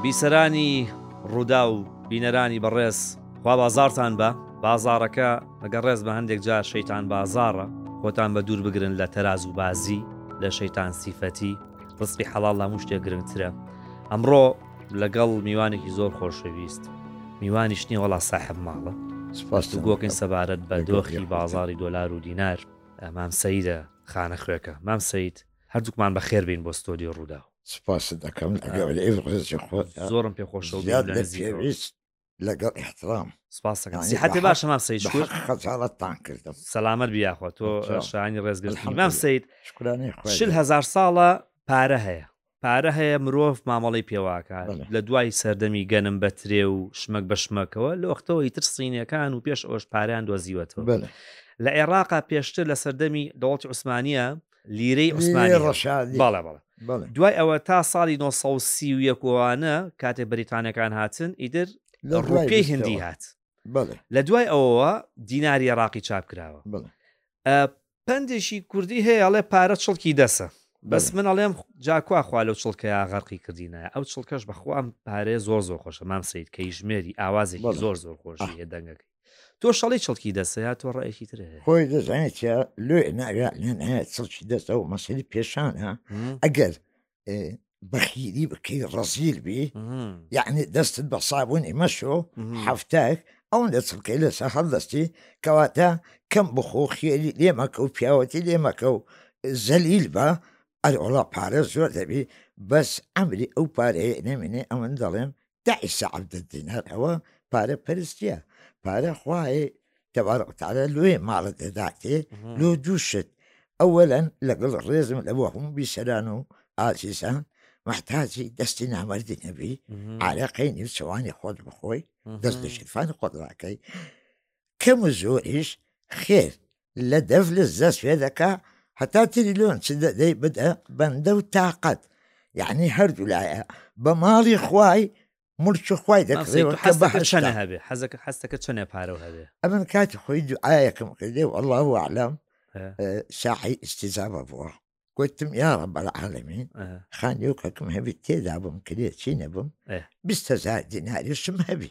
بیسەرانی ڕووداو بینەرانی بەڕێز خوا بازاڕتان بە بازاڕەکە بگە ڕێز بە هەندێک جار شەیتان بازاڕە خۆتان بە دوور بگرن لە تەرازوو بازی لە شەیتان سیفەتی ڕزقی حەڵاڵ لە هەموو شتێک گرنگترە ئەمڕۆ لەگەڵ میوانێکی زۆر خۆشەویست میوانیش نیە وەڵا ساحێب ماڵە سپاستان گفتوگۆ کەین بکەم سەبارەت بە لەگەڵ دۆخی یەکێتی بازاڕی دۆلار و دینار مام سەیدە خانەخوێکە مام سەید هەردووکمان بەخێر بێین بۆ ستۆدیۆ ڕووداو. سپاست دەکەم زۆرم پێ خۆش لەگەڵ احترام سپاسەکەحتی باشە مام سید خەزاڵەتتان کردم سەلامەت بیاخوا تۆ شانی ڕێزگەشتی مام سید شل هزار ساڵە پارە هەیە پارە هەیە مرۆڤ مامەڵی پێواکە لە دوای سەردەمی گەنم بەترێ و شمەک بە شمەکەوە لە وەختەوە ئیتر سینەکان و پێش ئەوش پاریان دۆزیوەتەوە لە عێراقا پێشتر لە سەردەمی دەوڵەتی عوسمانە لیرەی عوسمانی ڕەشادی بەڵێ بەڵێ بەڵێ دوای ئەوە تا ساڵی نۆ سەد و سی و یەک وانە کاتێ بەریتانیەکان هاتن ئیدر لە دوای ڕوپیەی بیستەوە. هندی هات بەڵێ لە دوای ئەوەوە دیناری عێراقی چاپ کراوە بەڵێ ئە، پەندێکی کوردی هەیە ئەڵێ پارە چڵکی دەسە بەس بەڵێ. من ئەڵێم جا کوا خوا لەو چڵکەیە غەرقی کردینایە ئەو چڵکەش بەخوا ئەم پارەیە زۆر زۆر خۆشە مام سەید کەیژمێری ئاوازێکی بەڵێ. زۆر زۆر خۆشی ئا. هەیە دەنگەکەی تۆ شەڵی چڵکی دەسەیە تۆ ڕێکی تر هەیە خۆی دەزانێت لێ ناوێنە چڵکی دەستە و مەسەری پێشانە ئەگەر بەخیری بکەی ڕزیل بی یعنی دەستت بە سابوونی مەشۆ هەفتاک ئەوەندە چڵکەی لەسەر هەڵدەستی کەواتە کەم بخۆ خێری لێمەکە و پیاوەتی لێمەکە و زەلیل بە ئەرۆڵا پارە زۆر دەبی بەس ئەمری ئەو پارەیە نەمێنێ ئەمن دەڵێم داعیسە عبدە دینار ئەوە پارە پەرستە پارە خوایێ تەبارڕتارە لێ ماڵە دەداتێ لۆ دووشت ئەوەلەن لەگەڵ ڕێزم لە بۆ هەموو بیسەران و ئازیزان محتاجی دەستی نامەردی نەبی عراقی نیوچەوانی خۆت بخۆی دەست لە شفان خۆت ڕاکەی کەم و زۆریش خێر لە دە فلس دەست پێ دەکا هەتا تریلیۆن چ دەدەی بدە بەندە و تااقەت یعنی هەردوو لایە بە ماڵی خوای ملک خوای دەکڕێەوە کە بە هەشەنە هەبێ حەزەکە حەستەکە چەنێ پارە و هەبێ ئەمن کاتی خۆی دوعاەکەم کردێ والله وعلم ساحی استزابە بووە گوتم یاڕە بەرعاالەمین خانیوکەکەم هەبی تێدا بم کرێ چی نەبم بیست هزار دیناریشم هەبی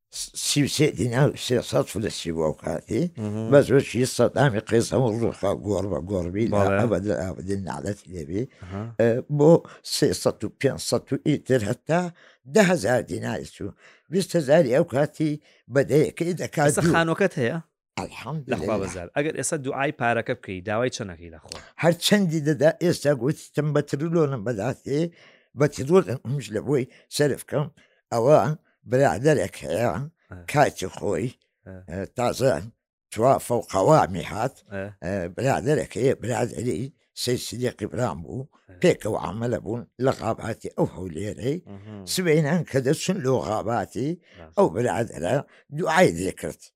سی و سێ دینا و سێ سەد فلسی بوو ئەوکاتی، بەس وەکی سەدامی قەیس هەموو ڕووخا گۆڕ بە گۆڕ بی لە بەڵێ. ئەبەد ئابدین نەعلەتی لێ بی ئەها. بۆ سێ سەد و پێنج سەد و ئیتر هەتا دە هەزار دیناری چوو بیست هەزاری ئەوکاتی بە دەیەکەی دەکا ئێستا دوو. خانووەکەت هەیە؟ الحمد لە خوا للە. بەزار ئەگەر ئێستا دوعای پارەکە بکەی داوای چەنەکەی لە خوا هەر چەندی دەدا ئێستا گوتتم بە ترلۆنم بەداتێ بە ترۆش لە بۆی سەرفکەم ئەوە برادەرێک هەیە کاتی خۆی ئە، تازە توا فەوقەوامی هات ئە، ئە، برادەرێک هەیە برادری سەی سدیقی برام بوو پێکەوە عملە بوون لە غاباتی ئەو هەولێرەی مهم. سبەینان کە دەچون لۆ غاباتی ئەو برادرە دوعای دەکرد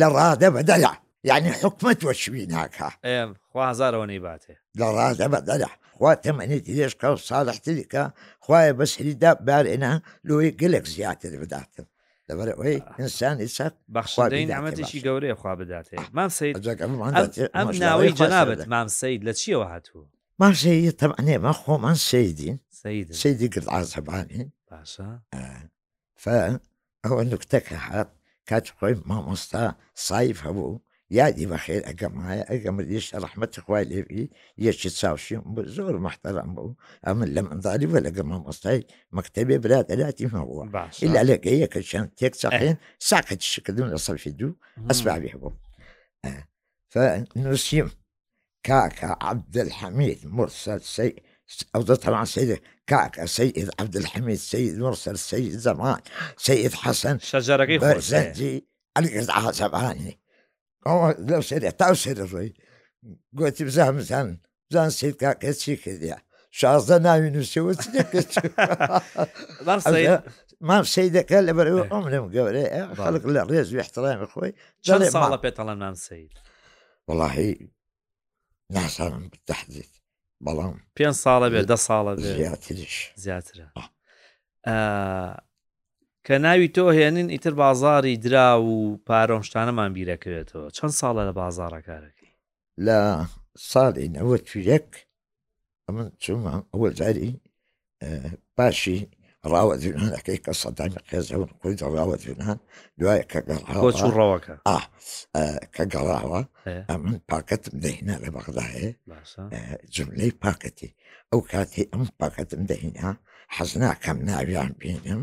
لە ڕادە بەدەرە یانی حکومە تۆ شوی ناکە ئەم خوا هزارەوە نەی باتێ لە ڕادە بەدەرە خوا تەمەنی درێژکە و ساڵحتریکە خوایە بەسریدا بارێنە لۆی گەلێک زیاتر بداتن لەبەرەوەی ئینسانی سەر بەخشدەین ئەمەتێکی گەورەیە خوا بداتێ مام سید ئەم ناوەی جەنابەت مام سید لە چیەوە هاتوو ماشەیە تەمانێمە خۆمان سیدین سیدی گرد ئازەبانین باشە فە ئەوە نوکتە کە هات کاتی خۆی مامۆستا سایف هەبوو یادی بەخێر ئەگەم هەیە ئەگە مریش ڕحمەتی خوای لێبی یەکی چاوشیم بوو زۆر محتەرم بوو ئەمن لە منداری بە لەگە مامۆستای مەکتتەبێ برادەلاتی مەبووە ئیلا لەگە یەکە چەند تێک چاخێن ساقەتی شکردن لە سەرفی دوو ئەسبابێ بوو نووسیم کاکە عەبدولحەمید مرسەل سەید ئەوزە تەمان سید کاکە سید عەبدولحەمید سید مرسەل سید زەمان سید حەسەن شەجەرەکەی خۆشە بەرزەنجی ئەلگز عەزەبانی ئەوە لەو سەرێ تا و سەر ڕۆی گوتی بزان بزان بزان سید کاکە چی کردە شازدە ناوی نووسەوە چ دەکرد بەڕ سەید مام سیدەکە لە بەرەوە ئەمرم گەورەیە خەڵک لە ڕێز و احترامی خۆی چەند چڵێ ساڵە مام. پێتەڵە نان سید وەڵاهی ناسانم بتەحدێت بەڵام پێ ساڵە بێ دە ساڵە زیاترش زیاترە کە ناوی تۆ هێنین ئیتر بازاری درا و پارۆم شتانەمان بیرەکەوێتەوە چەند ساڵە لە بازارەکارەکەی لە ساڵی نەوە یەک ئەمە چوومە ئەوە جاری باشی ڕاوە جوانەکەی کە سەدانی قێزەون خۆی دەڕاوە جوان دوای کە گەڕاوەکە کە گەڕاوە ئەمن پاکەتم دەهینا لە بەغداهەیە جملەی پاکەتی ئەو کاتی ئەم پاکەتم دەهینا حەز ناکەم ناویان بینم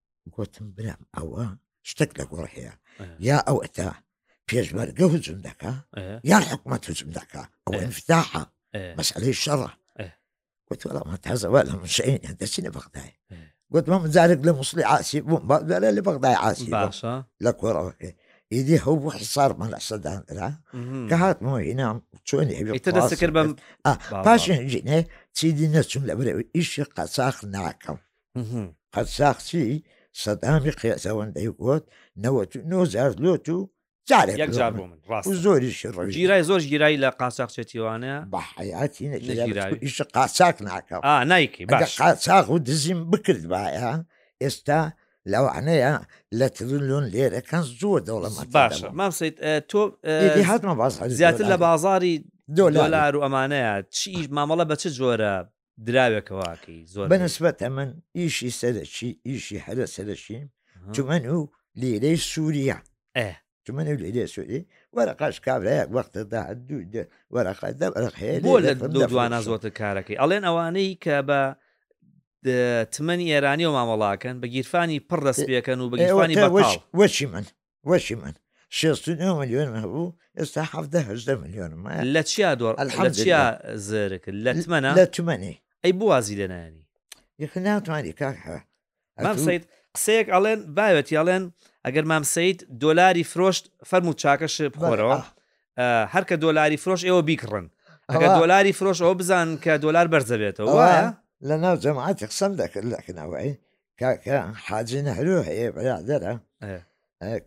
گوتم برام ئەوە شتێک لە گۆڕ هەیە یا ئەو ئەتا پێشمەرگە هجم دەکا یان حکومت هجم دەکا ئەو انفتاحە مەسلەی شەڕە گوت وەڵام تازەوا لە مشین دەچینە بەغدای گوت مە مجارێک لە مسلی عاسی بووم بەڵێ لە بەغدای عاسی باشە لە کۆڕەوەکەی ئیدی هەو بۆ حسارمان لە سەدانرا کە هاتمەوە هینام چۆن دەسەکرد بەم پاشێ چیدی نەچوم لە برەوە ئیشی قەساخ ناکەم قەزاقچی سەدامی قێزەوەندەی گۆت نەوەت و نۆ جار لۆت و جارێک یەک جار بۆ من ڕاست و زۆریش ڕەوی گیرای زۆر گیرای لە قاچاقچێتی وانە بە حیاتی نەگیرا نەگیراوی. بچکو ئیشە قاچاک ناکەم ئا نایکی ئەگە باش قاچاق و دزیم بکردبایە ئێستا لەوانەیە لە ترلیۆن لێرەکان زۆر دەوڵەمەند باشە مام سید ئە، تۆ ئیدی ئە، هاتمە باز زیاتر لە بازاری دۆلار دۆلار و ئەمانەیە چیش مامەڵە بە چ جۆرە دراوێکەوە ئەکەی زۆر بە نسبەت ئەمن ئیشی سەرەکی ئیشی هەرە سەرەکی تمەن و لیرەی سووریە تمەن و لیرە سووری وەرەقاش کابراەک وەختەدا دوو وەرەقا دە بۆ لە دوانە زۆتە کارەکەی ئەڵێن ئەوانەی کە بە تمەنی ئێرانیەوە مامەڵاکەن بە گیرفانی پڕ دەستپێکەن و بەگیرفانی وەچی من وەکی من شێست و نۆ ملیۆنم هەبوو ئێستا حەڤدە هەژدە ملیۆنم هەیە لە چیا دۆڕ لە چیا الحمدللە زرک لە تمەنە لە تمەنی ئەی بۆ وازی لێ نانی یەخە ناتوانانی کاک حە مام ئەتوو سەید قسەیەک ئەڵێن باوێتی ئەڵێن ئەگەر مام سەید دۆلاری فرۆشت فەرموو چاکەش بەس بخۆرەوە ئا ئە، هەر کە دۆلاری فرۆش ئێوە بیکڕن ئەگەر ئەوە دۆلاری فرۆش ئەوە بزانن کە دۆلار بەرزەبێتەوە ئەوە وایە؟ لەناو جەماعەتی قسەم دەکرد لە کنەوەی کاکە حاجی نەهرو هەیە بەرادەرە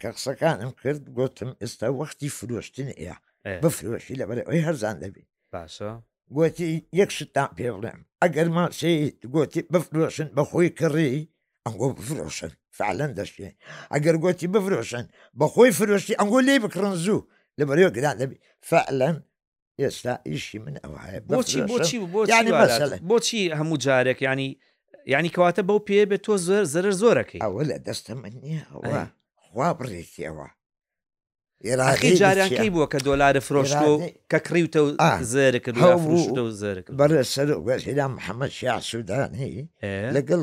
کە قسەکانم کرد گوتم ئێستا وەختی فرۆشتن ئێ بفرۆشی لەبەر ئەوی هەرزان دەبی باشە گوتی یەک شتان پێ بڵێم ئەگەر ماسی گوتی بفرۆشن بەخۆی کڕی ئەنگۆ بفرۆشن فعلەن دەشێ ئەگەر گوتی بفرۆشن بەخۆی فرۆشتی ئەنگۆ لی بکڕن زوو لەبەرەوە گران دەبی فعلەن ئێستا ئیشی من ئەوهەیە بۆچی بۆچی بۆچی بۆچی هەموو جارێک ینی ینی کەواتە بەو پێ بێت تۆ زۆر زەرر زۆرەکەی ئەوە لە دەستە من نییە ئەوە خوا بڕێکی ئەوە ئێراقی جارەکەی بووە کە دۆلارە فرۆشتۆ کە کڕیوتە زێر کرد زێر بەڕێ سەر وەزیرا محەممەد شیعسوودانی لەگەڵ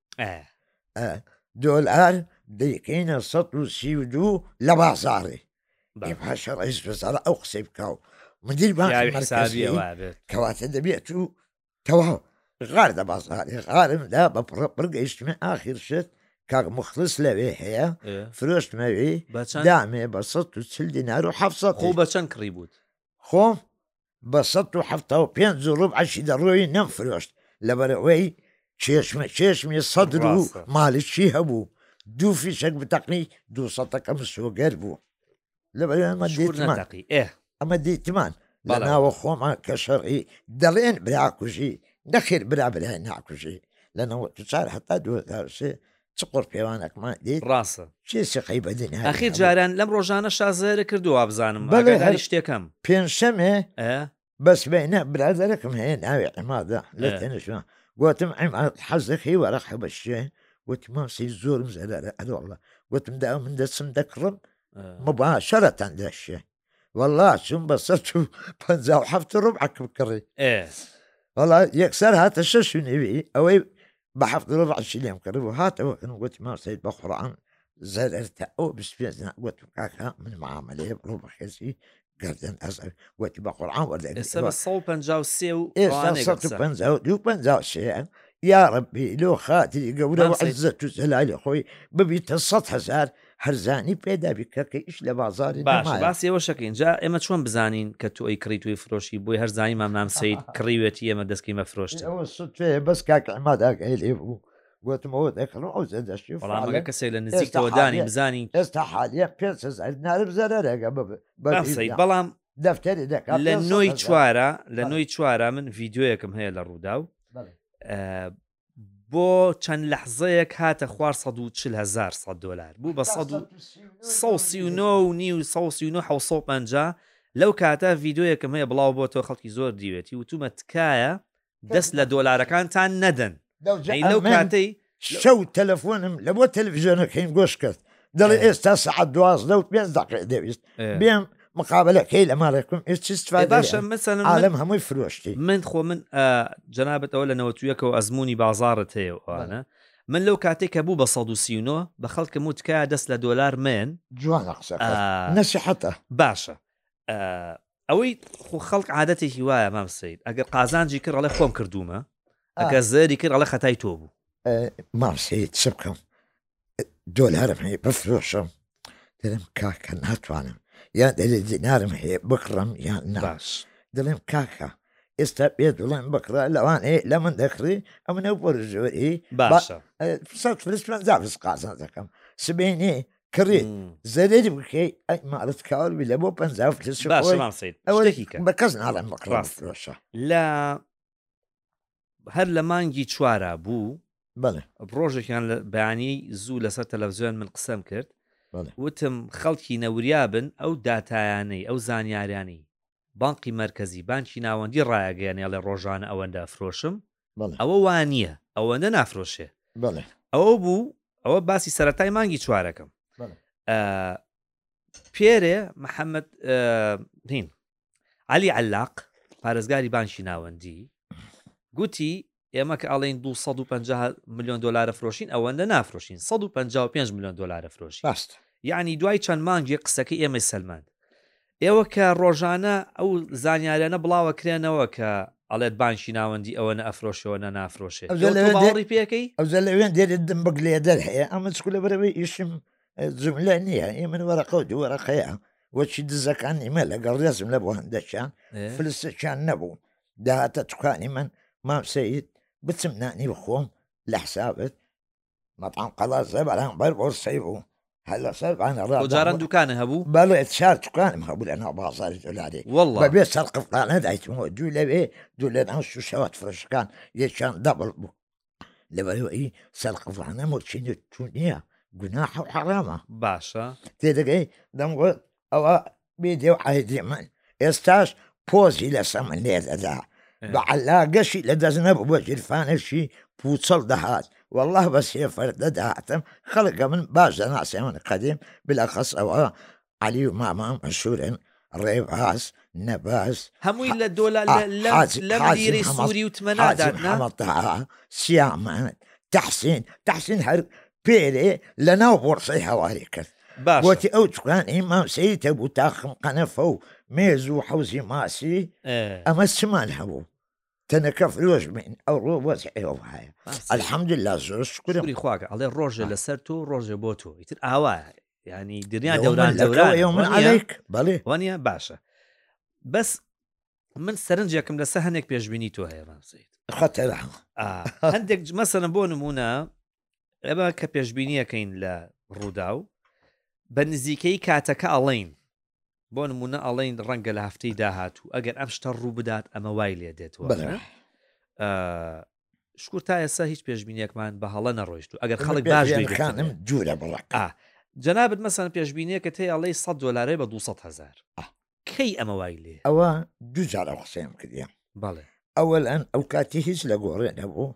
دۆلار دەیکەینە 132 لە بازاڕی باشە ڕیز بەزار ئەو قسەی بکە و مدیر کەواتە دەبێت و تەواو غار دە بازاری غارمدا بە پڕە پڕ گەیشتمە ئاخیر شت کاک مخلص لەوێ هەیە فرۆشتمەوی دامێ بە 140 دینار و ح خۆ بە چەند کڕی بوت خۆم بە سەد و حەفتا و پێنج و روبعەشی دەڕۆیی نەمفرۆشت لەبەرئەوەی کێشمەکێشمی سەدر و مالکی هەبوو دوو فیشەک بتەقی دوو سەتەکە مسۆگەر بوو لەبەرئەوەی ئەمە شکور دیتمان نەتەقی ئێ ئەمە دیتمان بەڵێ، بەڵێ. لەناوە خۆمان کە شەڕی دەڵێن براکوژی نەخێر برا برای ناکوژی لە نەوەت و چار هەتا دوو هەزار و سێ چ قڕپێوانەکمان دێت ڕاستە چێ سقەی بەدن ئەخیر جاران لەم ڕۆژانە شازەرە کردو وابزانم بەگەر شتێکم پێنجشەمێ بەس بێنە برادەرەکەم هەیە ناوێ ئەمادە لە تێنشە گوتم ئەما حەزەکەی وەرە حەبەشێ وتماسی زۆرم زەرە ئەدۆڵە وتم دا من دەچم دەکڕم مباشرەتان دەشێ واللە چوم بە سەد و پەنجا و حەفت و ڕبعەکم کڕی ئێ واللە یەکسەر هاتە شەش و نێوی ئەوەی بە حەفت و ڕبعەشی لێم کڕی بۆ هاتەوە ئەن گوتی مام سەید بە قورعان زەرەرتە ئەو بیست پێنج نا گوتم کاکە من معاملەیە بڕۆ بە خێزی گردن ئەزەر گوتی بە قورعان وەردەگرەوە. ئێستا بە 153 و ئێستا ڕانێک سەد و قسە. پەنجا و دوو پەنجا و سێ یا ڕەبی لۆ خاتری گەورە مام و سەید. عزەت و جەلالی خۆی ببیتە سەد هەزار هەرزانی پێدابی کەکە ئیش لە بازاری باسی ئەوە شەکەین جا ئێمە چۆن بزانین کە تۆ ئەی کڕی توی فرۆشی بۆی هەرزانی مامنام سید کڕیوێتی ئێمە دەستکی مە فرۆشت بەس کاکەماداگەی لێ بوو گوتمەوە دەکڕم ئەو زەدەشی وڵامەکە کەسێک لە نزیکەوە دانی بزانین ئێستا حالیە پێ نارم زەرەرێگە بەسی بەڵام دەفتەری دەکات لە نۆی چوارە لە نۆی چوارە من ڤیددیوەکەم هەیە لە ڕوودا و بۆ چەند لەحزەیەک هاتە خوار 140 هزار سە دلار بوو بە 1939 و نیو 1950 لەو کاتە ڤیددیویەکەم هەیە بڵاو بۆ تۆ خەڵکی زۆر دیوێتی و تومە تکایە دەست لە دۆلارەکانتان نەدەن لەو کاتەی شەو تەلەفۆنم لە بۆ تەلەڤزیۆنەکەیم گۆش کرد دەڵێ ئێستا سعات دوازدە و پێ دقێ دەویست بێم مقابلەکەی لە ماڵێکم باشە مەسەلم هەمووی فرۆشتی من خۆ من جەنابەتەوە لە نەوەتویەکەەوە ئەزمموی بازارت هەیەوانە من لەو کاتێک کە بوو بە 1970 بە خەڵکە وتکە دەست لە دۆلار من جوان نەسیحەتە باشە ئەوەی خۆ خەڵک عادەتێکی وایە مام سید ئەگەر قازانجی کرد ڕڵێ خۆم کردومە ئەگە زەری کرد ڕڵە خەتای تۆ بوو مام سید سبکەم دۆلارم هەیە بفرۆشم دەم کاکە ناتوانم یا دەلێ دینارم هەیە بکڕم یان ناش دەڵێم کاکە ئێستا پێ دڵێن بکڕە لەوانەیە لە من دەکڕی ئەم نەو بۆرژۆری باشە زاز قازان دەکەم سبێنێ کڕی زەرری بکەی ئەی ماڵت کاول بی لە بۆ پ ئەوەێکی بە کەس ناڵێن بەڕاسترۆشە لە هەر لە مانگی چوارا بوو. بەڵێ. ڕۆژێکیان لە بەیانی زوو لەسەر تەلەفزیۆن من قسەم کرد. بەڵێ. وتم خەڵکی نەوریا بن ئەو داتایانەی، ئەو زانیاریانەی بانقی مەرکەزی، بانکی ناوەندی ڕایەگەیەنێ ئەڵێ ڕۆژانە ئەوەندە ئەفرۆشم. بەڵێ. ئەوە وا نییە. ئەوەندە نافرۆشێ. بەڵێ. ئەوە بوو، ئەوە باسی سەرەتای مانگی چوارەکەم. بەڵێ. پێرێ محەمەد هین. علی علاق پارێزگاری بانکی ناوەندی گوتی ئێمە کە ئەڵین 250 میلیۆن دلارە فرۆشین ئەوەندە نافرۆشین 155 میلیۆن دلارە فرۆشی باست یعنی دوای چەند مانگی قسەکە ئێمەی سلماند ئێوە کە ڕۆژانە ئەو زانیارانە بڵاوە کرێنەوە کە ئەڵێت بانشی ناوەندی ئەوە نە ئەفرۆشەوە نە نافرۆشێ باوەڕی پێەکەی ئەو لەوێن دێرێت دم بگلێ دەر هەیە ئەمە چکو لە بەرەوەی ئیشم جملە نییە ئێ من وەرەقە و دووەرەقەیە وەچی دزەکان ئیمە لەگەڵ ڕێزم لە بۆ هەندەکیان فلسەکیان نەبوو داهاتە توکانی من مامسەید بچم نانی بخۆم لە حسابت مەپان قەڵا زە بەرام بەر بۆ سەی بوو هەر لەسەر بانەڕجاران دوکانە هەبوو بەڵێ چار توکانم هەبوو لە ناو بازاری دۆلارێ وڵە بێ سەرقفلانە دایتمەوە دوو لەوێ دوو لە ناو شوشەوە فرشەکان یەکیان دەبڵ بوو لەبەرەوەی سەرقزانە مچینە تو نییە گونا حەڕامە باشە تێدەگەی دەمگوت ئەوە بێدێ و عادی من ئێستاش پۆزی لەسە من لێ دەدا بەعللا گەشی لە دەست نەبوو بە جیرفانەشی پوچەڵ دەهات والله بە سێفەر دەداتم خەڵکە من باش دەناسێ من قەدیم بلا خەس ئەوە عەلی و مامە مەشورن ڕێباز نەبەز هەمووی لە دۆلا لەم لیری سووری و تمەناداتنەمەتەها سیامەت تەحسین تەحسین هەر پێرێ لە ناو بۆڕسەی هەواری کرد باشی ئەو چکانی مامسەیتە بوو تاخم قەنەفە و مێز و حوزی ماسی ئەمە چمان هەبوو تەنەکە فرۆش بین ئەو ڕۆ وەز ئێوە هەیە ئەلحەمدللا زۆر شکری خواکە ئەڵێ ڕۆژێ لەسەر تۆ ڕۆژێ بۆ تۆ ئیتر ئاوا ینی دنیا دەوران دەوران من عیک بەڵێ وانە باشە بەس من سەرنجێکم لەسە هەنێک پێشببینی تۆ هەیە ڕامسیت خەتەرا هەندێک مەسەرم بۆ نمونە ئێمە کە پێشببینیەکەین لە ڕوودا و بە نزیکەی کاتەکە ئەڵین بۆ نمونە ئەڵین ڕەنگە لە هەفتەی داهات و ئەگەر ئەم شتە ڕوو بدات ئەمە وای لێ دێتەوە شکور تا ئێسا هیچ پێشببینیەکمان بە هەڵە نەڕۆیشت و ئەگەر خەڵک باش خانم جوورە بڵە جەنابەت مەسەن پێشببینیەکە تێ ئەڵی 100 دلارەی بە 200 هزار کەی ئەمە وای لێ ئەوە دوجار ئەو قسەیان کردیان بەڵێ ئەوەلەن ئەو کاتی هیچ لە گۆڕێ نەبوو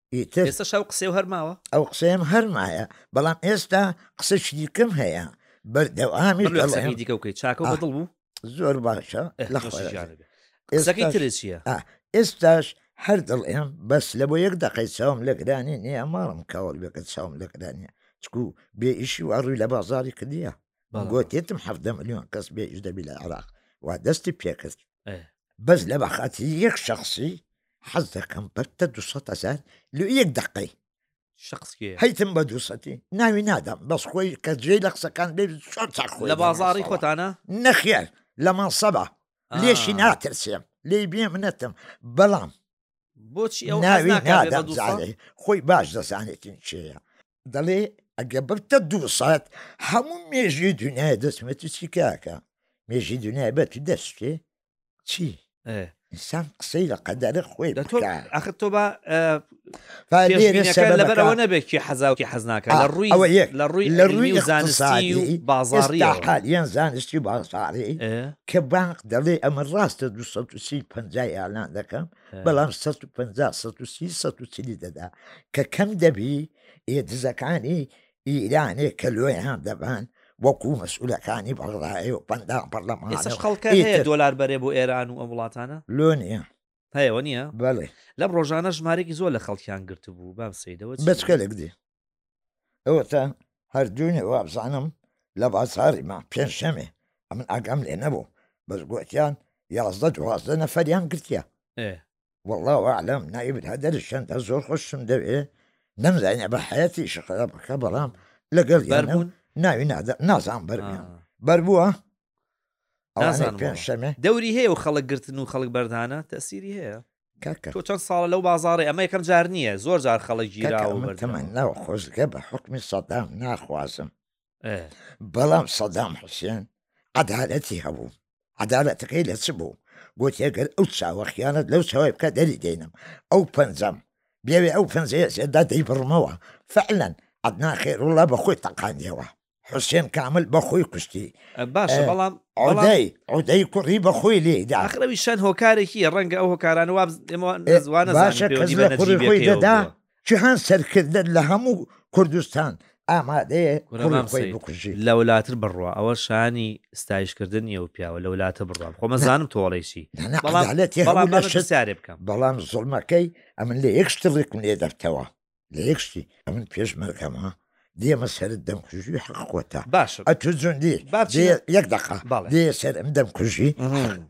ئێستا شەو قسێ و هەرماوە ئەو قسەیەم هەرمایە بەڵام ئێستا قسە شتیکەم هەیە بەردەوامی دیکە بکەیت چاکە بەدڵ بوو زۆر باشە لە قسەکەی تر چییە ئێستاش هەر دڵ ئێم بەس لە بۆ یەک دەقەی چاوم لە گرانی نییە ماڵم کاوەڵ بێکە چاوم لە گرانیە چکو بێ ئیشی و ئەڕووی لە بازاری کردیە گۆتێتم حەفدە میلیۆن کەس بێ ئیش دەبی لە عراق وا دەستی پێکرد بەس لە بەخاتی یەک شخصی حەز دەکەم بەرتە دو هزار لە یەک دقی شخصکێ هەیتم بە دوسەتی ناوی نادەم بەس خۆی کە جێ لە قسەکان بێ چۆن چاخۆ لە بازاری خۆتانە نەخێر لە ماسەبە لێشی ناترسێم لێ بێ منەتم بەڵام بۆچی ئەو ناوی نادەم خۆی باش دەزانێتین چێە دەڵێ ئەگە بڕتە دو ساعت هەموو مێژوی دنیای دەستمێت و چی کاکە مێژی دنیای بە تو دەستێ چی ئینسان قسەی لە قەدەرە خۆی ئەخ تۆ بە لەبەرەوە نەبێکی حەزاوکی حەزناکە لە ڕووی لە ڕووی لە ڕووی زانستی و بازاری یان زانستی بازاری کە بانق دەڵێ ئەمە ڕاستە 250 یالان دەکەم بەڵام سە و پ سە و سی سە و چلی دەدا کە کەم دەبی ئێ دزەکانی ئیرانێک کە لۆیان دەبان وەکو مەسئولەکانی بەڵڕایە و پەندا پەرلەمان ئێستا خەڵکە هەیە ئێتر دۆلار بەرێ بۆ ئێران و ئەم وڵاتانە لۆ نییە هەیەوە نییە بەڵێ لەم ڕۆژانە ژمارێکی زۆر لە خەڵکیان گرتبوو بام سیدەوە چی بوو بەچکەلک دێ ئەوەتە هەردوونێ وابزانم لە بازاریمان پێنجشەمێ ئەمن ئاگام لێ نەبوو بەس گوتیان یازدە دوازدە نەفەریان گرتە والله وعلم نایبت هەدەری شەندە زۆر خۆشم دەوێ نەمزانە بە حەتی شقەرە بکە بەڵام لەگەڵ یانبوون ناوی نازان بەرمیان بەربووە پێنجشەمێ دەوری هەیە و خەڵک گرتن و خەڵک بەردانە تەسیری هەیە کاکە تۆ چەند ساڵە لەو بازاڕێ ئەمە یەکەم جار نییە زۆر جار خەڵک کاکە گیراوە ئەمە بەردەوام. تەمەناو خۆزگە بە حکمی سەدام ناخوازم ئێ، بەڵام سەدام حوسێن عەدالەتی هەبوو عەدالەتەکەی لە چ بوو گوتی ئەگەر ئەو چاوە خیانەت لەو چاوی بکە دەری دێنم ئەو پەنجەم بێوێ ئەو پەنجەیە سێدا دەیبڕمەوە فعلا عەدنان خێرۆڵا بە خۆی تەقاندیەوە حوسێن کامل بە خۆی کوشتی باشە بەڵام ئەودای ئەودەی کوڕی بە خۆی لێ داخرەوی شەن هۆکارێکی ڕەنگە ئەو هۆکاران وابزوانە باشە کەس لە کوڕی خۆی دەدا چهان سەرکردن لە هەموو کوردستان ئامادەیە خۆی بکوژی لە وەلاتر بڕوا ئەوە شانی ستایشکردن نیە و پیاوە لە وەلاتە بڕام خۆ مەزانم تۆڵێکی بەڵام سارێ بکەم بەڵام زڵمەکەی ئەمن لە یەک شتڕێکم لێ دەفتەوە لە یەک شتی ئەمن پێش مەرکەمە دێمە سرت دەم کوژی حق کۆتا باش ئەتو جوندی یەک دقا دێ سەر ئەم دەم کوژی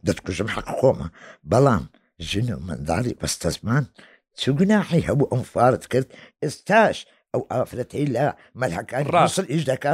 دەتکوژم حق خۆمە بەڵام ژن و منداڵی بەستەزمان چ گوناحی هەبوو ئەم فارت کرد ئێستاش ئەو ئافرەتەی لە مەلحەکان ڕاستر ئیش دەکە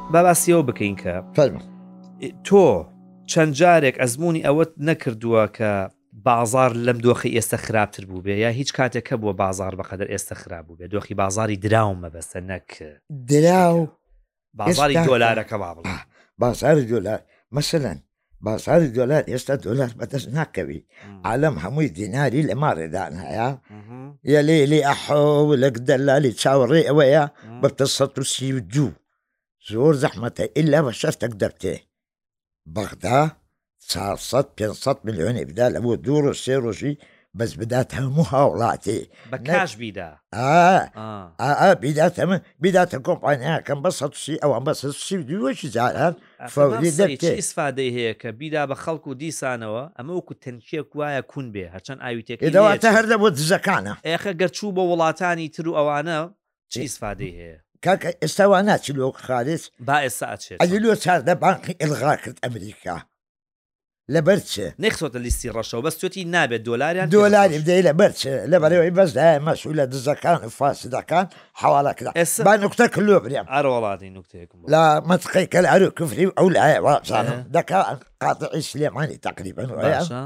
با باسی ئەوە بکەین کە فەرموو. تۆ چەند جارێک ئەزموونی ئەوەت نەکردووە کە بازاڕ لەم دۆخی ئێستە خراپتر بووبێ یا هیچ کاتێک هەبووە بازاڕ بەقەدەر ئێستە خراپ بووبێ دۆخی بازاڕی دراو مەبەستە نەک دراو بازاڕی ئێستا- دۆلارەکە با بڵێ آه، بازار دولار مثلا بازاری دۆلار ئێستا دۆلار بەدەست ناکەوی عالم هەمووی دیناری لە ماڕێدان هەیە یە لێ لێ ئەحەوە لەک دەلالی چاوەڕێ ئەوەیە بە پێ سە و سی و دوو زۆر زەحمەتە ئللا بە شەرتەک دەبتێ بەغدا 400 500 میلیۆنی بدا لە بۆ دوو ڕۆژ سێ ڕۆژی بەس بدات هەموو هاوڵاتی بە کاش بیدا بیداتە من بیداتە کۆمپانیاکەم بە سەسی ئەوان بە سەسی دووەشی جاران ئیسفادەی هەیە کە بیدا بە خەڵکو و دیسانەوە ئەمە وەکو تەنکیەک وایە کون بێ هەرچەند ئاوی تێکداواتە هەر لە بۆ دزەکانە ئێخە گەرچوو بۆ وڵاتانی تر و ئەوانە چی ئیسفادەی هەیە کاکە ئێستاوا ناچی لۆ خارێت با ئێستا ئەچێت ئەلی لۆ چاردە بانقی ئلغا کرد ئەمریکا لەبەر چ؟ نەیخستۆتە لیستی ڕەشەوە بەس چۆتی نابێت دۆلاریان پێ بفرۆشن. دۆلاری بدەی لەبەر چ؟ لەبەر ئەوەی بەس دایە مەسئولە دزەکان و فاسدەکان حەواڵە کرا. ئێستا. با نوکتە کلۆ برێم. ئەرە وەڵا دەی نوکتەیەکم بۆ. لە مەنتقەی کەلار و کفری و ئەو لایە وابزانم ئێ. دەکا قاتعی سلێمانی تەقریبەن وایە باشە.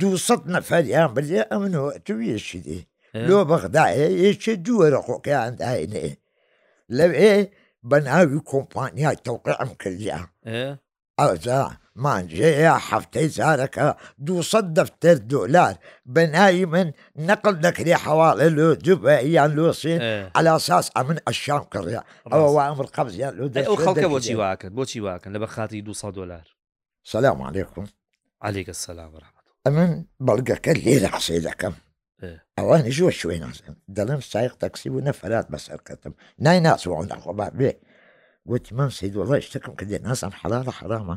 دوو سەد نەفەریان بردیە ئەمن و تو یەکی دی ئێ. لۆ بەغدایە یەکێ دوو وەرەقۆکەیان داینێ لەوێ بە ناوی کۆمپانیای تەوقیعم کردیە ئێ. ئەوجا مانگێیە هەفتەی جارەکە دوو سەد دەفتەر دۆلار بە ناوی من نەقل دەکرێ حواڵێ لۆ دوبە یان لۆسێن ئەلاساس ئەمن ئەشام کڕە ئەوە وا ئەمر قەبزیان لۆ دە ئەو خەڵکە بۆچی واکرد بۆچی واکەن لە بەرخاتی 200 دلار سلام علیکم علیکە سلام ڕحمەت ئەمن بەڵگەکە لێرە قسەی دەکەم ئەوانی ژۆ شوێ نازم دەڵێم سایق تەکسی بوو نەفرات بەسەر کەتم نای ناچوەوە نەخۆبار بێ وتی مام سید وڵی شتەکەم کە دێ ناسان حەڵاڵە حەڵامە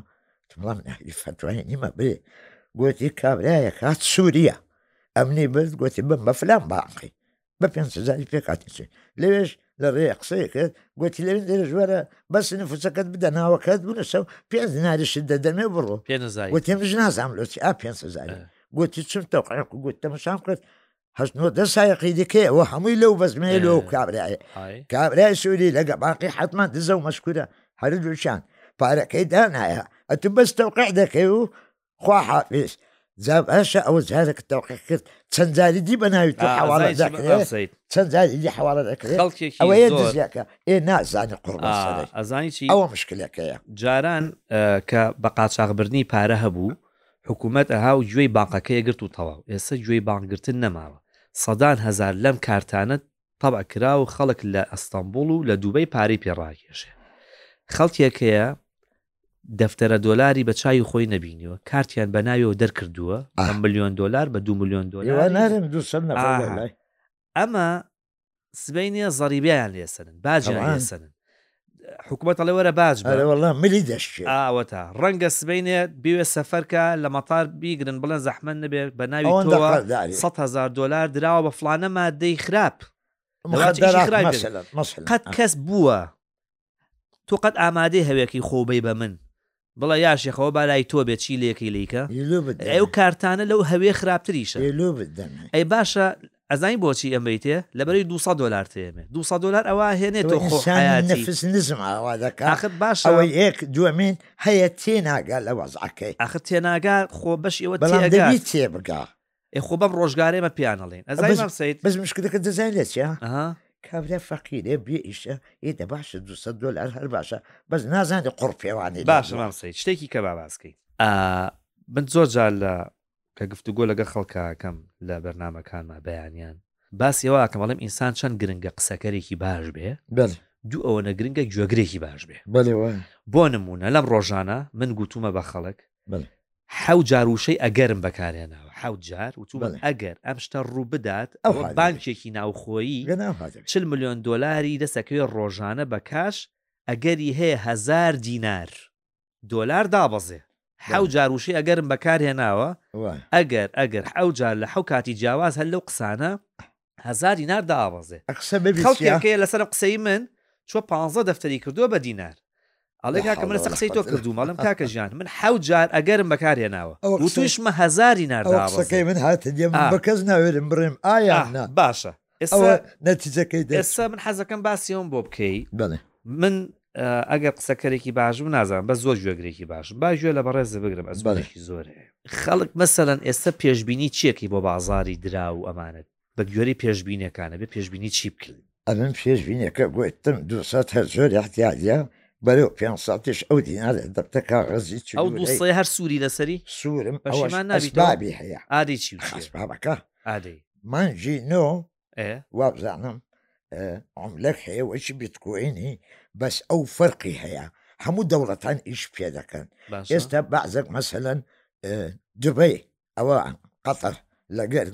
تمام ناهلی فەتوای نیمە بێ گوتی کابراایە کات سووریە ئەمنی برد گوتی بم بە فلان باقی بە پێ زاری پێکاتی لەوێش لە ڕێ قسەی کرد گوتی لەوێ دێرە ژوەرە بەس نفوسەکەت بدە ناوەکەت بنووسە و پێ ناریشت دەدەمێ بڕۆ پێ نزای گوتی مژ نازانم لۆچی ئا پێ زاری ئە. گوتی چون تەوقعە کو گوت تەمەشام کرد هەشت نۆ دە سایەقی دیکەیە ئەوە هەمووی لەو بەزمەیە لۆ ئێ. کابرایە ئای کابرای سووری لەگە باقی حەتمان دزە و مەسکورە هەر دووچان پارەکەی دانایە ئەتو بەس تەوقع دەکەی و خوا حافیز جا باشە ئەوە جارێک تەوقیع کرد چەند جاری دی بە ناوی تۆ حواڵە ئازای چی دەکرێت بناسیت؟ چەند جاری دی حواڵە دەکرێت خەڵکێکی ئەوە یە زۆر دزیەکە ئێ نازانە قوڕبان ئا، سەرت ئەزانی چی ئەوە مشکلەکەیە جاران ئە، کە بە قاچاغبردنی پارە هەبوو حکومەت ئەها و گوێی بانقەکەی ئەگرت و تەواو ئێستا گوێی بانق گرتن نەماوە سەدان هەزار لەم کارتانە تەبع کراو خەڵک لە ئەستەنبوڵ و لە دوبەی پارەی پێ ڕاکێشێ خەڵکێک هەیە دەفتەرە دۆلاری بە چاوی خۆی نەبینیوە کارتیان بە ناویەوە دەرکردووە ئەم ملیۆن دۆلار بە دوو ملیۆن دۆلار ئەمە سبەینێ زەڕیبیان لێسەنن باجیان لێسەنن حکوومەت ئەڵێ وەرە باج بەڵام ملی دەشت ئاوەتە ڕەنگە سبینێ بوێ سەفەرکە لە مەتار بیگرن بڵێن زەحمە نەبێت بە ناوی هزار دلار دراوە بە فلانە مادەی خراپ قەت کەس بووە تۆ قەت ئامادەی هەوێکی خۆبەی بە من بڵێ یا شێخ ئەوە با لای تۆ بێت چی لەکەی لەیکە ئەی ئەو کارتانە لەو هەوێ خراپتریشە ئەی باشە ئەزانی بۆچی ئەم بیتێ لەبەری 200 دلار تێمێ 200 دلار ئەوە هێنێت تۆ خۆفس نزم ئاوا دەکات باش ئەوەی ئێک دومین هەیە تێناگە لە وەزعەکەی ئەخر تێناگە خۆ بەش ئێوە تێ بگا ئێ خۆ بەم ڕۆژگارێ مە پێیان ئەڵێن ئەزای بەس- مام سەید بەس مشکلەکە دەزای لە چیا ئەها کابرا فەقیرێ بێ ئیشە ئێدە باشە 200 دلار هەر باشە بەس نازانێت قڕ پێوانێ باشە مام سەید شتێکی کە باباسکەی من زۆر جار لە کە گفتوگۆ لەگەڵ خەڵکەکەم لە بەرنمەکانما بەیانیان باسی ئەوە ئەکەم بەڵێم ئینسان چەند گرنگە قسەکەرێکی باش بێ بەر دوو ئەوە نەگرنگە گوێگرێکی باش بێ بەێوە بۆ نمونە لەم ڕۆژانە من گوتومە بە خەڵک بەڵێ. حەوت جار وشەی ئەگەرم بەکارهێناوە، حەوت جار وتوومە بەڵێ. ئەگەر ئەم شتە ڕوو بدات، ئەو ئەوە حالەی بانکێکی ناوخۆیی گەنا ئەو حالەی. چل ملیۆن دۆلاری دەست ئەکەوێت ڕۆژانە بە کاش، ئەگەری هەیە هەزار دینار، دۆلار، دابەزێ. حەوت بەڵێ. جار وشەی ئەگەرم بەکارهێناوە، وایە. ئەگەر، ئەگەر، حەوت جار لە حەو کاتی جیاواز هەر لەو قسانە هەزار دینار دائەڕزێ خەڵکێکەیە لەسەر ئەم قسەی من چوە پانزە دەفتەری کردووە بە دینار ئەڵێ کاکە من لەسەر قسەی تۆ کردووم ئەڵێم کاکە ژیان من حەوت جار ئەگەرم بەکار هێناوە ئەو تویشمە هەزار دینار دائەڕزێ قسەکەی من هاتە دێم آه. بە کەس ناوێرم بڕێم ئایا آه. نا باشە ئێستا ئەوە نەتیجەکەی دێ ئێستا من حەزەکەم باسیەوەم بۆ بکەی بەڵێ من ئەگەر قسەکەرێکی باشم نازان بە زۆر گوێگرێکی باشم با گوێ لە بەڕێزە بگرم ئەزبارێکی زۆر هەیە خەڵک مەسەەن ئێستا پێشببینی چیەکەی بۆ بازاری درا و ئەمانەت بە گوێری پێشببینەکانە بێ پێشببینی چی بکەین ئەمن پێشببینەکە گوتم دو هەر زۆر احتیادە بەرەو پێ ساتیش ئەو دینارە دەبتە کاغەزی چ ئەو دو هەر سووری لەسەری سوورم ئەوەمان نابی هەیە ئادی چی بابەکە ئادەی مانجی نۆ وابزانم عملەک هەیە وەچی بیتکۆینی بەس ئەو فەرقی هەیە هەموو دەوڵەتان ئیش پێ دەکەن ئێستا بەعزێک مەسەەن دبی ئەوە قەتەر لەگەر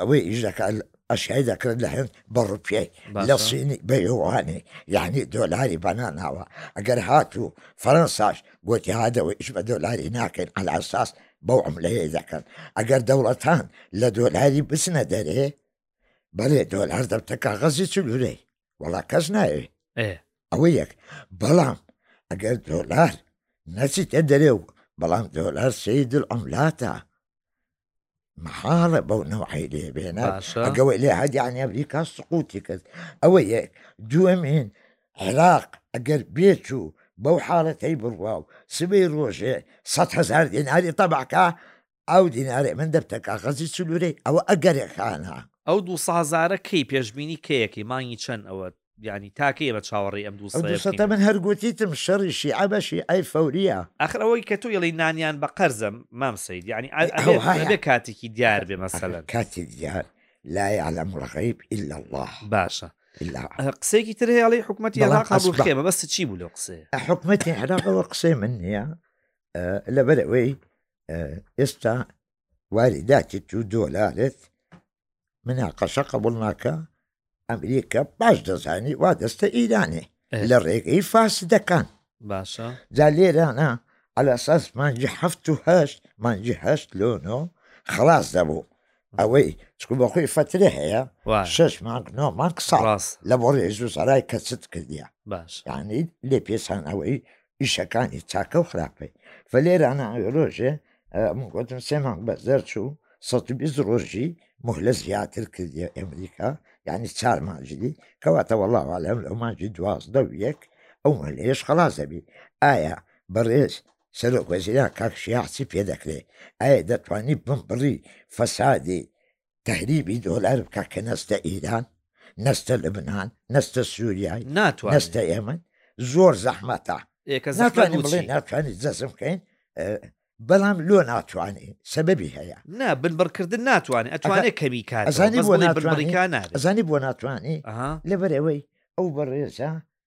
ئەوەی ئیش دەکات ئەشای دەکرێت لە هەند بە ڕوپی لە سینی بەیوانی یعنی دۆلاری بەناناوە ئەگەر هاتوو فەرەنساش گوتیهادەوە ئیش بە دۆلاری ناکەین ئەلاساس بەو عملەیە دەکەن ئەگەر دەوڵەتان لە دۆلاری بچنە دەرێ بەێ دۆلار دەبتە کاغەزی چ لورەی وڵا کەس ناوێ ئەوە یەک بەڵام ئەگەر دۆلار نەچیتە دەرێ و بەڵام دۆلار سێ دل ئەملاتە محاڵە بەو نەوعی لێ بێنە ئەگەوەی لێ هەدیانی ئەمریکا سقوتی کرد ئەوە یەک دووەمین عێراق ئەگەر بێتوو بەو حاڵەتەی بڕوا و سبەی ڕۆژێ سەد هەزار دیناری تەبع کا، ئەو دینارەی من دەبتە کاغەزی چلورەی، ئەوە ئەگەرێ خانە. ئەو دووسەهەزارە کەی پێشبینی کەیەکەی مانگی چەن ئەوە یانی تاکەی ئێمە چاوەڕێی ئەم دووسەیە بکەین. ئەو دووسەتە من هەر گۆتیتم شەڕی شیعە بە شیعەی فەوریە. ئاخر ئەوەی کە تۆ ئێڵی نانیان بە قەرزە مام سەید یانی ئەبێ ئەبێ کاتیکی دیار بێ مەسەلەن. کاتی دیار لا یعلم الغیب الا اللە. باشە قسێکی تر هەیە ئەڵی حکوومەتی عراق هەبوو خێمە بەس چی بوو لە قسێ حکوومەتی عراقەوە قسەی من نییە لەبەر ئەوەی ئێستا واریداتی تو دۆلارێت مناقەشە قبول ناکە ئەمریکا باش دەزانی وا دەستە ئیرانێ لە ڕێگەی فاس دەکەن باشە جا لێرانە على ئەساس مانجی هەفت و هەشت مانجی هەشت لۆنۆ خلاص دەبوو ئەوەی چکو بە خۆی فترێ هەیە شش مانگ نۆ مانگ ساڵ لە بۆ ڕێژ و سەرای کەچت کردیە باش یعنی لێ پێسان ئەوەی ئیشەکانی چاکە و خراپەی فلێرانە ڕۆژێ من گوتم سێ مانگ بەس دەرچوو 120 ڕۆژی مهلە زیاتر کردیە ئەمریکا یعنی چار مانجلی کەواتە وەڵاوە لەم لەو مانجی دوازدە و یەک ئەو مەلێش خلاص دەبی ئایا بەڕێز سەرۆک وەزیران کاک شیاع چی پێ دەکرێ ئایا دەتوانی بم بڕی فەسادی تهریبی دۆلار بکە کە نەستە ئیران نەستە لبنان نەستە سووریای ناتوان نەستە ئێمن زۆر زەحمەتە ناتوانین بڵێ ناتوانانی جەزم بکەین بەڵام لۆ ناتوانانی سەبەبی هەیە نا بنبڕکردن ناتوانێت ئەتوانێت کەمی کار زانی بۆ ناتوانانی لەبەرەوەی ئەو بەڕێزە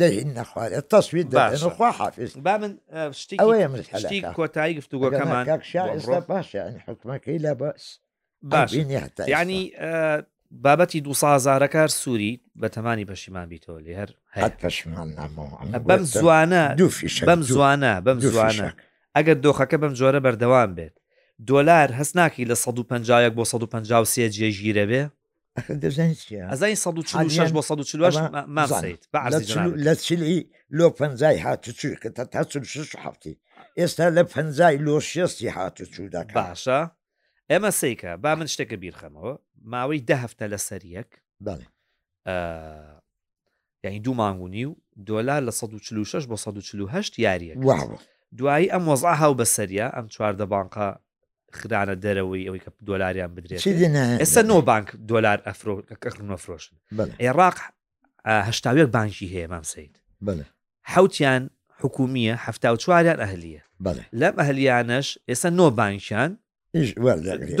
دەهینە خوارێ تەسویت دەێن و خوا حافز با من شتی ئەوەیە من شتی کۆتایی گفتوگۆکەمان باشە حکومەکەی لە بەس باش ینی بابەتی دو سازارەکار سووری بە تەمانی پەشیمان بیتەوە لێ هەر پەشمان بەم زوانە دوو فیش بەم زوانە بەم زوانە ئەگەر دۆخەکە بەم جۆرە بەردەوام بێت دۆلار هەست ناکەی لە 150 بۆ 153 جێژگیرە بێ ئەزای 16 بۆ 16 لە چلی لۆ پەنجای هاتوچووی کەتە تا چ شش هەفتی ئێستا لە پەنجای لۆ شێستی هاتوچوو دەکە باشە ئێمە سیکە با من شتێکە بیرخەمەوە ماوەی ده هەفتە لە سەریەک یانی دوو مانگ و نیو دۆلار لە سەد و چل و شەش بۆ سەد و چل و هەشت یارییە کرد. وا بوو. دوایی ئەم وەزعە هاو بە سەریا، ئەم چواردە بانقە خرانە دەرەوەی ئەوەی کە دۆلاریان بدرێت. چیدی نایەن ئێستا دەرەوە. نۆ بانک دۆلار ئەفرۆ ئەکڕن و ئەفرۆشن. بەلە. ئێڕاق ئا هەشتا و یەک بانکی هەیە مام سەید. بەلە. حەوتیان حکوومییە، حەفتا و چواریان ئەهلییە. بەلە. لەم ئەهلییانەش ئێستا نۆ بانکیان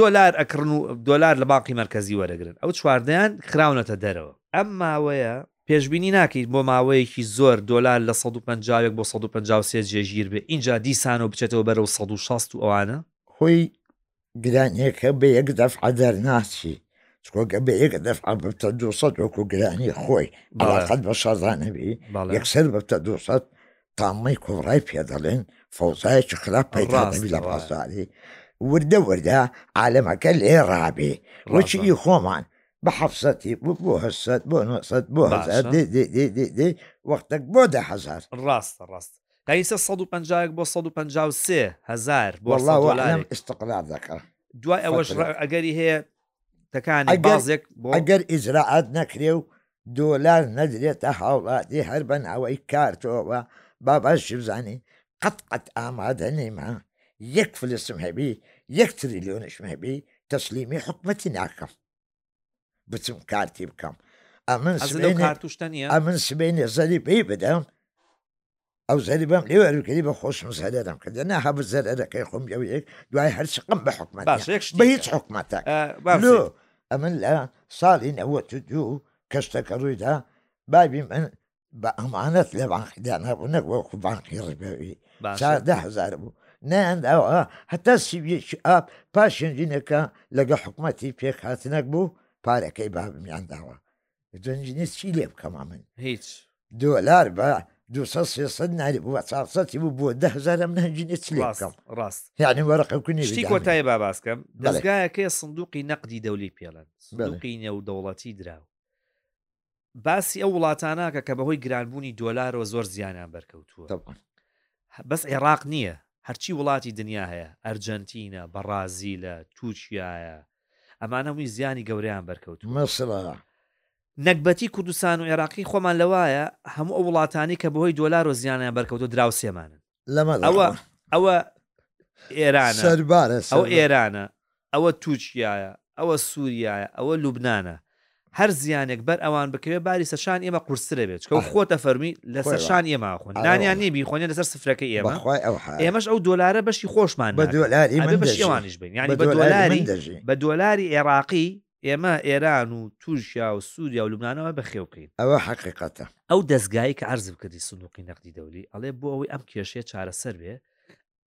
دۆلار ئەکڕن و دۆلار لە بانقی مەرکەزی وەرەگرن ئەو چواردەیان خراونەتە دەرەوە ئەم ماوەیە پێشببینی ناکەیت بۆ ماوەیەکی زۆر دۆلار لە 150 بۆ 153 جێژیر بێ اینجا دیسانەوە بچێتەوە بەرە و 1600 و ئەوانە خۆی گرانیەکە بە یەک دەفعە دەرناچی چکۆگە بە یەک دەفعە بتە 200 وەکو گرانی خۆی بەڵاقەت بە شازانەبی یەکسەر بتە 200 تامەی کوڕای پێ دەڵێن فەوزایەکی خراپ پەیڕاستبی لە بازاری وردە وردە عالەمەکە لێ ڕابێ وەچی خۆمان بە حەفسەتی بۆ هەسەد بۆ نسەد بۆ هەزار دێ وەختەک بۆ دە هەزار ڕاستە ڕاست قەیسە 150 بۆ 153 هزار بۆ استقلال دەکە دوای ئەوەش ئەگەری هەیە تەکانی بازێک بۆ ئەگەر ئیجرراعات نەکرێ و دۆلار نەدرێتە هاوڵاتی هەر بە ناوەی کارتەوە باباش بزانین قەت قەت ئامادە نیمە یەک فلسم هەبی یەک تریلیۆنشم هەبی تەسلیمی حکومەتی ناکەم بچم کارتی بکەم ئەمن ئەمن سبێنێ زەری پێی بدەم ئەو زەریبەم لێ وەرگری بە خۆشم زەرەرم کردە نا هەبە زەرەرەکەی خۆم لەو یەک دوای هەر چقم بە حکومە بە هیچ حکومەتە ئەمن لە ساڵی نەوەت و دوو کەشتەکە ڕوویدا بابی من بە ئەمانەت لە بانخیدا نەبوو نەک وەکو بانکی ڕبەوی چاردە هزار بوو نیان داوە هەتا سیویەکی ئاپ پاشێنجینەکە لەگە حکوومەتی پێکهاتنەک بوو پارەکەی بابمیان داوە جەنج نیست چی لێ بکەمە من هیچ دۆلار بە دو سێسە ناری بووە چاقسەتی بوو بۆ دهزارە من هەنجی نێت لێ بکەم ڕاست یعنی وەرەقە کونی شتی کۆتای با باسکەم دەستگایەکەی سندوقی نەقدی دەولی پێڵەن سندوقی نێودەوڵەتی دراو باسی ئەو وڵاتاناکە کە بەهۆی گرانبوونی دۆلارەوە زۆر زیانیان بەرکەوتووە بەس عێراق نییە هەرچی وڵاتی دنیا هەیە ئەرجەنتینە بەڕازیلە تووشایە ئەمان هەمووی زیانی گەورەیان بەرکەوتووە. مەسڵە. نەگبەتی کوردستان و عێراقی خۆمان لەوایە هەموو ئەو وڵاتانەی کە بەهۆی دۆلارەوە زیانیان بەرکەوتووە دراوسێمانن. لەمەدا. ئەوە ئەوە ئێرانە. سەربارە سەربارە. ئەوە ئێرانە، ئەوە تورکیایە، ئەوە سوریایە، ئەوە لوبنانە. هەر زیانێک بەر ئەوان بکەوێت باری سەرشانی ئێمە قورستر ئەبێت چکە وەکو خۆت ئەفەرموی لەسەر شانی ئێمە ئاخۆن دانیان نیە بیخۆنیە لەسەر سفرەکەی ئێمە ئێمەش ئەو دۆلارە بەشی خۆشمان بە دۆلاری ئەبێ بەشی ئەوانیش بین یانی بە دۆلاری بە دۆلاری ئێراقی ئێمە ئێران و تورکیا و سووریا و لوبنانەوە بەخێو بکەین ئەوە حقیقەتە ئەو دەستگایی کە عرض بکردی سندوقی نەقدی دەولی ئەڵێ بۆ ئەوەی ئەم کێشەیە چارەسەر بێ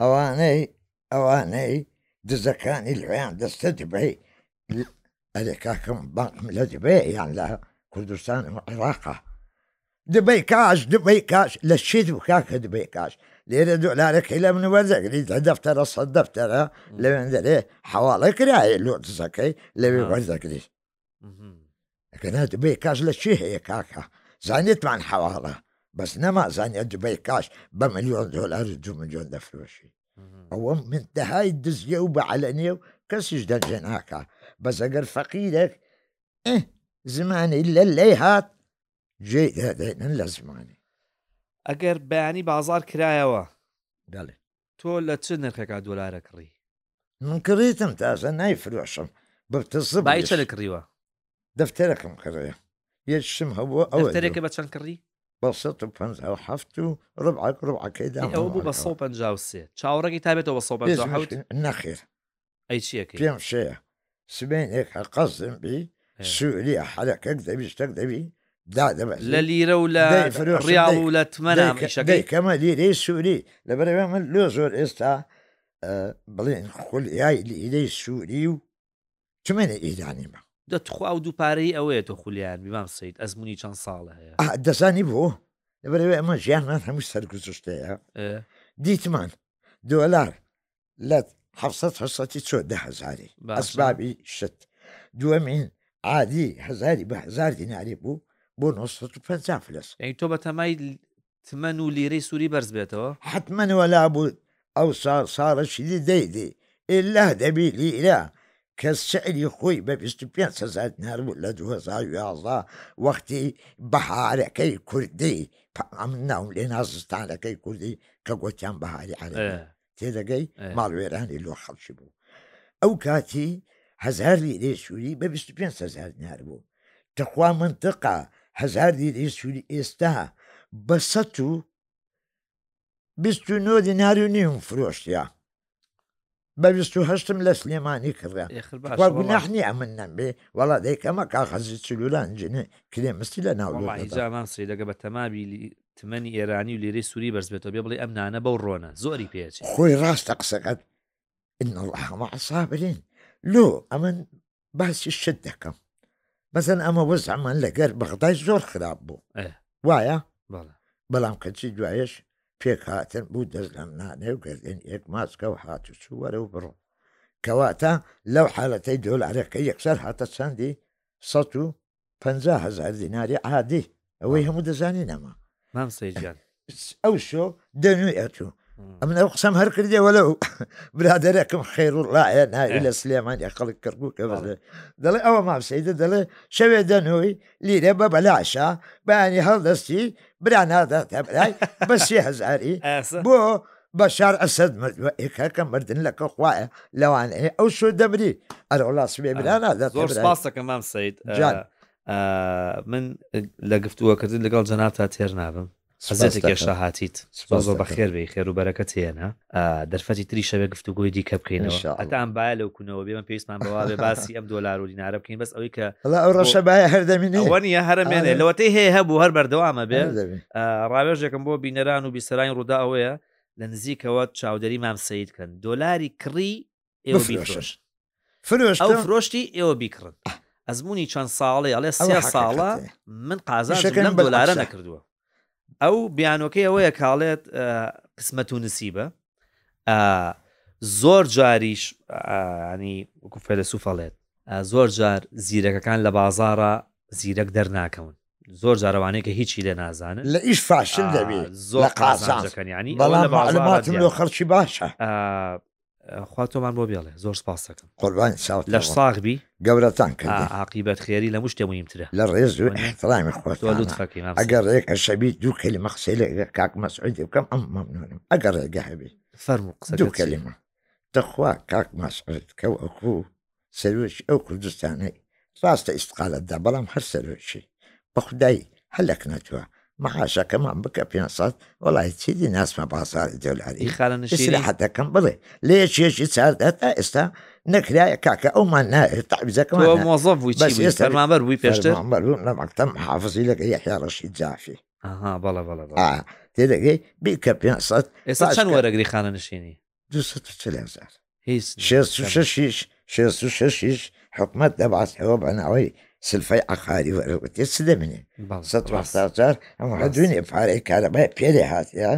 ئەوانەی ئەوانەی دزەکانی لەویان دەستە دبی ئەلێ کاکەم بەڵم لە دبێ یان لە کوردستان و عێراقا دبی کاش دبی کاش لە شید و کاکە دبی کاش لێرە دۆلارەکەی لە من وەرزەگری دە دەفتەرە سەد دەفتەرە لەوێن دەرێ حواڵە کرایە لۆ دزەکەی لەوێ وەرزەگری گەنا دبێ کاش لە چێ هەیە کاکە زانێتمان حەواڵە بەس نەما زانە دبی کاش بە ملیۆن دۆلار دو ملیۆن دەفرۆشی ئەوە من دەهای دزیە و بەعلە نێ و کەسیش دەنجێ ناکە بەزەگەر فەقیرێک زمانی لە لەی هات جێ دەدەێنن لە زمانی ئەگەر بەیانی بازار کرایەوە دەڵێ تۆ لە چ نرخێکا دۆلارە کڕی؟ من کڕیتم تازە نایفرۆشم بەرتەسک بای چەنە کڕیوە؟ دەفتەرەکەم کڕی یەکشتم هەبووە ئەو دەفتەرەکە بە چەند کڕی؟ بە سەد و پەنجا و حەفت و ڕبعەک ڕبعەکەی دام ئەوە بوو بە سەد و پەنجا و سێ چاوەڕێکی تا بێتەوە بە سەد و پەنجا و حەوت نەخێر ئەی چیەکەی؟ پێم شەیە سبەینێک هەر قەسدم بی سوریە حەلەکەک دەبی شتەک دەبی دادەبەزی لە لیرە و لە دەیفرۆشم، ڕیاڵ دەی- و لە تمەنام دەیکە- ئیشەکەی دەیکەمە لیرەی سووری لەبەرەوە من لۆ زۆر ئێستا ئە، بڵێن خولیای لیرەی سووری و تمەنی ئیرانیمە دە تخوا و دووپارەی ئەوەیە تۆ خولیان بی مام سەید ئەزموونی چەند ساڵە هەیە ئا، دەزانی بۆ لەبەرەوە ئەمە ژیانمان هەموو سەرگوزشتەیە ئێ؟ دیتمان دۆلار لە حەفسەت حسەتی چۆ دە هەزاری باشە. ئەسبابی شت دووەمین عادی هەزاری بە هەزار دیناری بوو بۆ 950 فلس یعنی تۆ بە تەمای تمەن و لیرەی سووری بەرز بێتەوە حتما وەلا بوو ئەو ساڵ ساڵەشی دی دەیدی ئللا دەبی لیرە کە سعری خۆی بە 25 هزار دینار بوو لە 2011 وەختی بەهارەکەی کوردی پام ناوم لێ نازستانەکەی کوردی کە گوتیان بەهاری عەرەبی ئێ، تێدەگەی ماڵوێرانی لۆ خەڵکی بوو ئەو کاتی هزار لیرێ سووری بە 25 هزار نار بوو تخوا منتقا هزار لیرێ سووری ئێستا بە سە و بیست و نۆ دینار و نیم فرۆشتە بە بیست و هەشتم لە سلێمانی کڕە گوناحنی ئەمن نەمبێ وڵا دەیکەمە کاخەزی چلولان جنێ کرێ مستی لە ناوڵمان سری دەگە بە تەمابی تمەنی ئێرانی و لیرەی سوری بەرز بێتەوە بێ بڵێ ئەم نانە بەو ڕۆنە زۆری پێچێ خۆی ڕاستە قسەکەت ان الله مع الصابرین لۆ ئەمن باسی شت دەکەم مەزن ئەمە وەزعمان لەگەر بەغدای زۆر خراپ بوو ئێ، وایە بەڵێ بەڵام کەچی دوایش پێک هاتن بوو دەست لەم نانێ و گردن یەک ماسکە و هات و چوو وەرە و بڕۆ کەواتە لەو حالەتەی دۆلارەکە یەکسەر هاتە چەندی سە و پەنجا هەزار دیناری عادی ئەوەی هەموو دەزانین ئەمە مام سەیجان ئەو شۆ دەنوێت و ئەمن ئەو قسەم هەر کردەوە لەو برادەرەکەم خێر و ڕایە ناوی لە سلێمان یا خەڵک کردبووکە بەڵێ دەڵێ ئەوە مامسەیدە دەڵێ شەوێ دەنەوەی لیرە بە بەلاشە بەیانی هەڵدەستی برا ناداتە برای بەسیهزاری بۆ بەشار ئەسەد مرد و ئێکەکە مردن لەکە خوایە لەوانەیە ئەو شو دەمری ئەرە وڵا سبێ برانا دە زۆر سپاس دەکەم مام سید جان من لە گفتووەکردن لەگەڵ جەناب تا تێر نابم حزێتی کێشا هاتیت زۆر بەخێر بێ خێر و بەرەکە تێنە دەرفەتی تری شەوێ گفتوگۆی دیکە بکەینەوە ئەتان باە لەو بنەوە بێمە پێویستمان بەواێ باسی ئەم دۆلار و دینارە بکەین بەس ئەوەی کە ئەو ڕەشە باە هەردەمینی وەنیە هەرمێنێ لەوەتەی هەیە هەبوو هەر بەردەوامە بێ ڕاوێژێکم بۆ بینەران و بیسەرانی ڕوودا ئەوەیە لە نزیکەوە چاودێری مام سید کەن دۆلاری کڕی ئێوە بیفرۆش فرۆش ئەو فرۆشتی ئێوە بیکڕن ئەزمموی چەند ساڵێ ئەڵێ سێ ساڵە من قازانەکەم دۆلارە نەکردووە ئەو بیانۆکەی ئەوەیە کاڵێت قسمەت و نسیبە زۆر جاریش ینی وەکو فەلسوفەڵێت زۆر جار زیرەکەکان لە بازارە زیرەک دەرناکەون زۆر جارەوانەیە کە هیچی لێ نازانن لە ئیش فاشل دەبێت زۆر قازانەکەنیانی بەڵام معلوماتم لۆ خەڵکی باشە خوا تۆمان بۆ بێڵێ زۆر سپاستەکەم قوربانی چاوت لەش ساغ بی گەورەتان کردی عاقیبەت خێری لە مشتێ مهمترە لە ڕێز و احترامی خۆت تۆ لوت فەکەی مام ئەگەر سەید. ڕێک شەبی دوو کەلیمە قسەی لەگە کاک مەسعودی بکەم ئەم مەمنونم ئەگەر ڕێگە هەبی فەرموو قسەکە دوو چییە؟ کەلیمە دەخوا کاک مەسعود کە وەکو سەرۆکی ئەو کوردستانەی ڕاستە ئیستقالەت دا بەڵام هەر سەرۆکی بەخدای هەلەک نەتوە معاشەکەمان بکە پێ سەد وڵی چیدی ناسمە بازاری دۆلاری خالەنشیحەتەکەم بڵێ لە یەکێکی چاردە تا ئێستا نەکرایە کاکە ئەومان ناێت تاویزەکەمان مۆزە بووی فەرمانبەر بووی پێشتر لە مەکتەم حافزی لەگە یەحیا ڕەشی جافی بەڵە بەڵە تێدەگەی بیکە پێ سەد ئێستا چەند وەرەگری خانە نشینی دوو سەد و چل هەزار هیچ شێست و شەشیش شێست و شەشیش حکومت دەبعاتەوە بە ناوەی سلفەی عقاری وەرەوەتی چ دەمێنێ بەڵ سە ڕاست هزار ئەم هەدوونێ پارەی کارەبای پێرێ هاتیە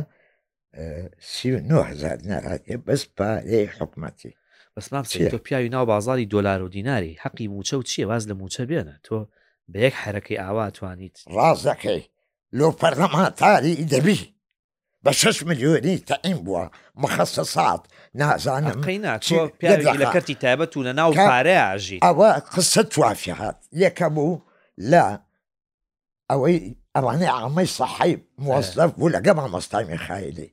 سی و نۆ هزار دینار هاتیە بەس پارەی حکومەتی بەس مام سید چییە؟ تۆ پیاوی ناو بازاری دۆلار و دیناری حەقی موچە و چییە واز لە موچە بێنە تۆ بە یەک حەرەکەی ئاوا توانیت ڕاست دەکەی لۆ پەرلەمانتاری دەبی بە شش ملیۆنی تەعیم بووە مخصصات نازانم لە کەرتی تایبەت و لە ناو پارەژی ئەوە قسە توافی هات یەکەم بوو لە ئەوەی ئەوانەی ئامەی سەحی موەزەف بوو لەگە مامۆستای میخائیلی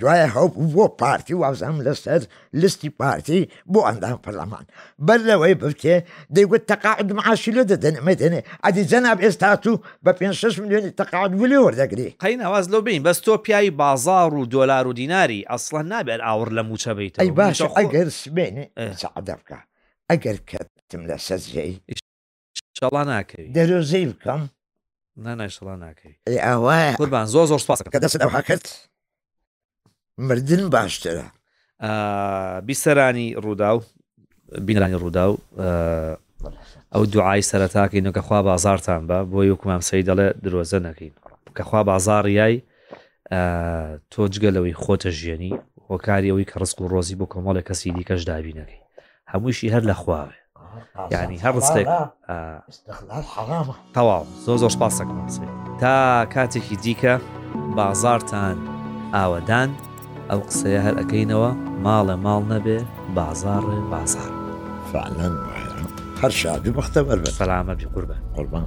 دوایە هەو بۆ پارتی وازانم لەسەر لستی پارتی بۆ ئەندام پەرلەمان بەر لەوەی ببکێ دەیگوت تەقاعد معاشی لێ دەدەنێ مەدەنێ ئەدی جەناب ئێستا تو بە پێنج شەش ملیۆنی تەقاعد بوو لێ وەردەگری. قەینا واز لەو بێین بەس تۆ پیاوی بازاڕ و دۆلار و دیناری ئەسڵەن نابێت ئاوڕ لە مووچە بەیتەوە ئەی باشە ئەگەر سبەینێ مساعدە بکە ئەگەر کەتم لەسەر جێی. شەڵا ناکەوی. دەرۆزەی بکەم. نا نا ئیشەڵا ناکەوی. ئەی ئاوایە. قوربان زۆر زۆر سوپاس. کە دەستت ئەوها کرد مردن باشترە. بیسەرانی ڕووداو بینەرانی ڕووداو ئەو دوعای سەرەتاکەین و کە خوا بازارتان بە بۆ یوکم ئەم سەی دەڵێ درۆزە نەکەین کە خوا بازاڕیای تۆ جگە لەوەی خۆتە ژیێنی هۆکاری ئەوەی کە ڕسک و ڕۆزی بۆ کۆمەڵێک کەسی دیکەش دابینەکەی هەمووشی هەر لە خواێ یعنی هەر ڕستێک تەواو زۆ زۆر پاسەکە تا کاتێکی دیکە بازارتان ئاوەدان ئەو قسەیە هەر ئەەکەینەوە ماڵە ماڵ نەبێ بازارڕێ بازار فعلەن هەر شادی بەختە بەر بە سەلامەتی قوربە قوربان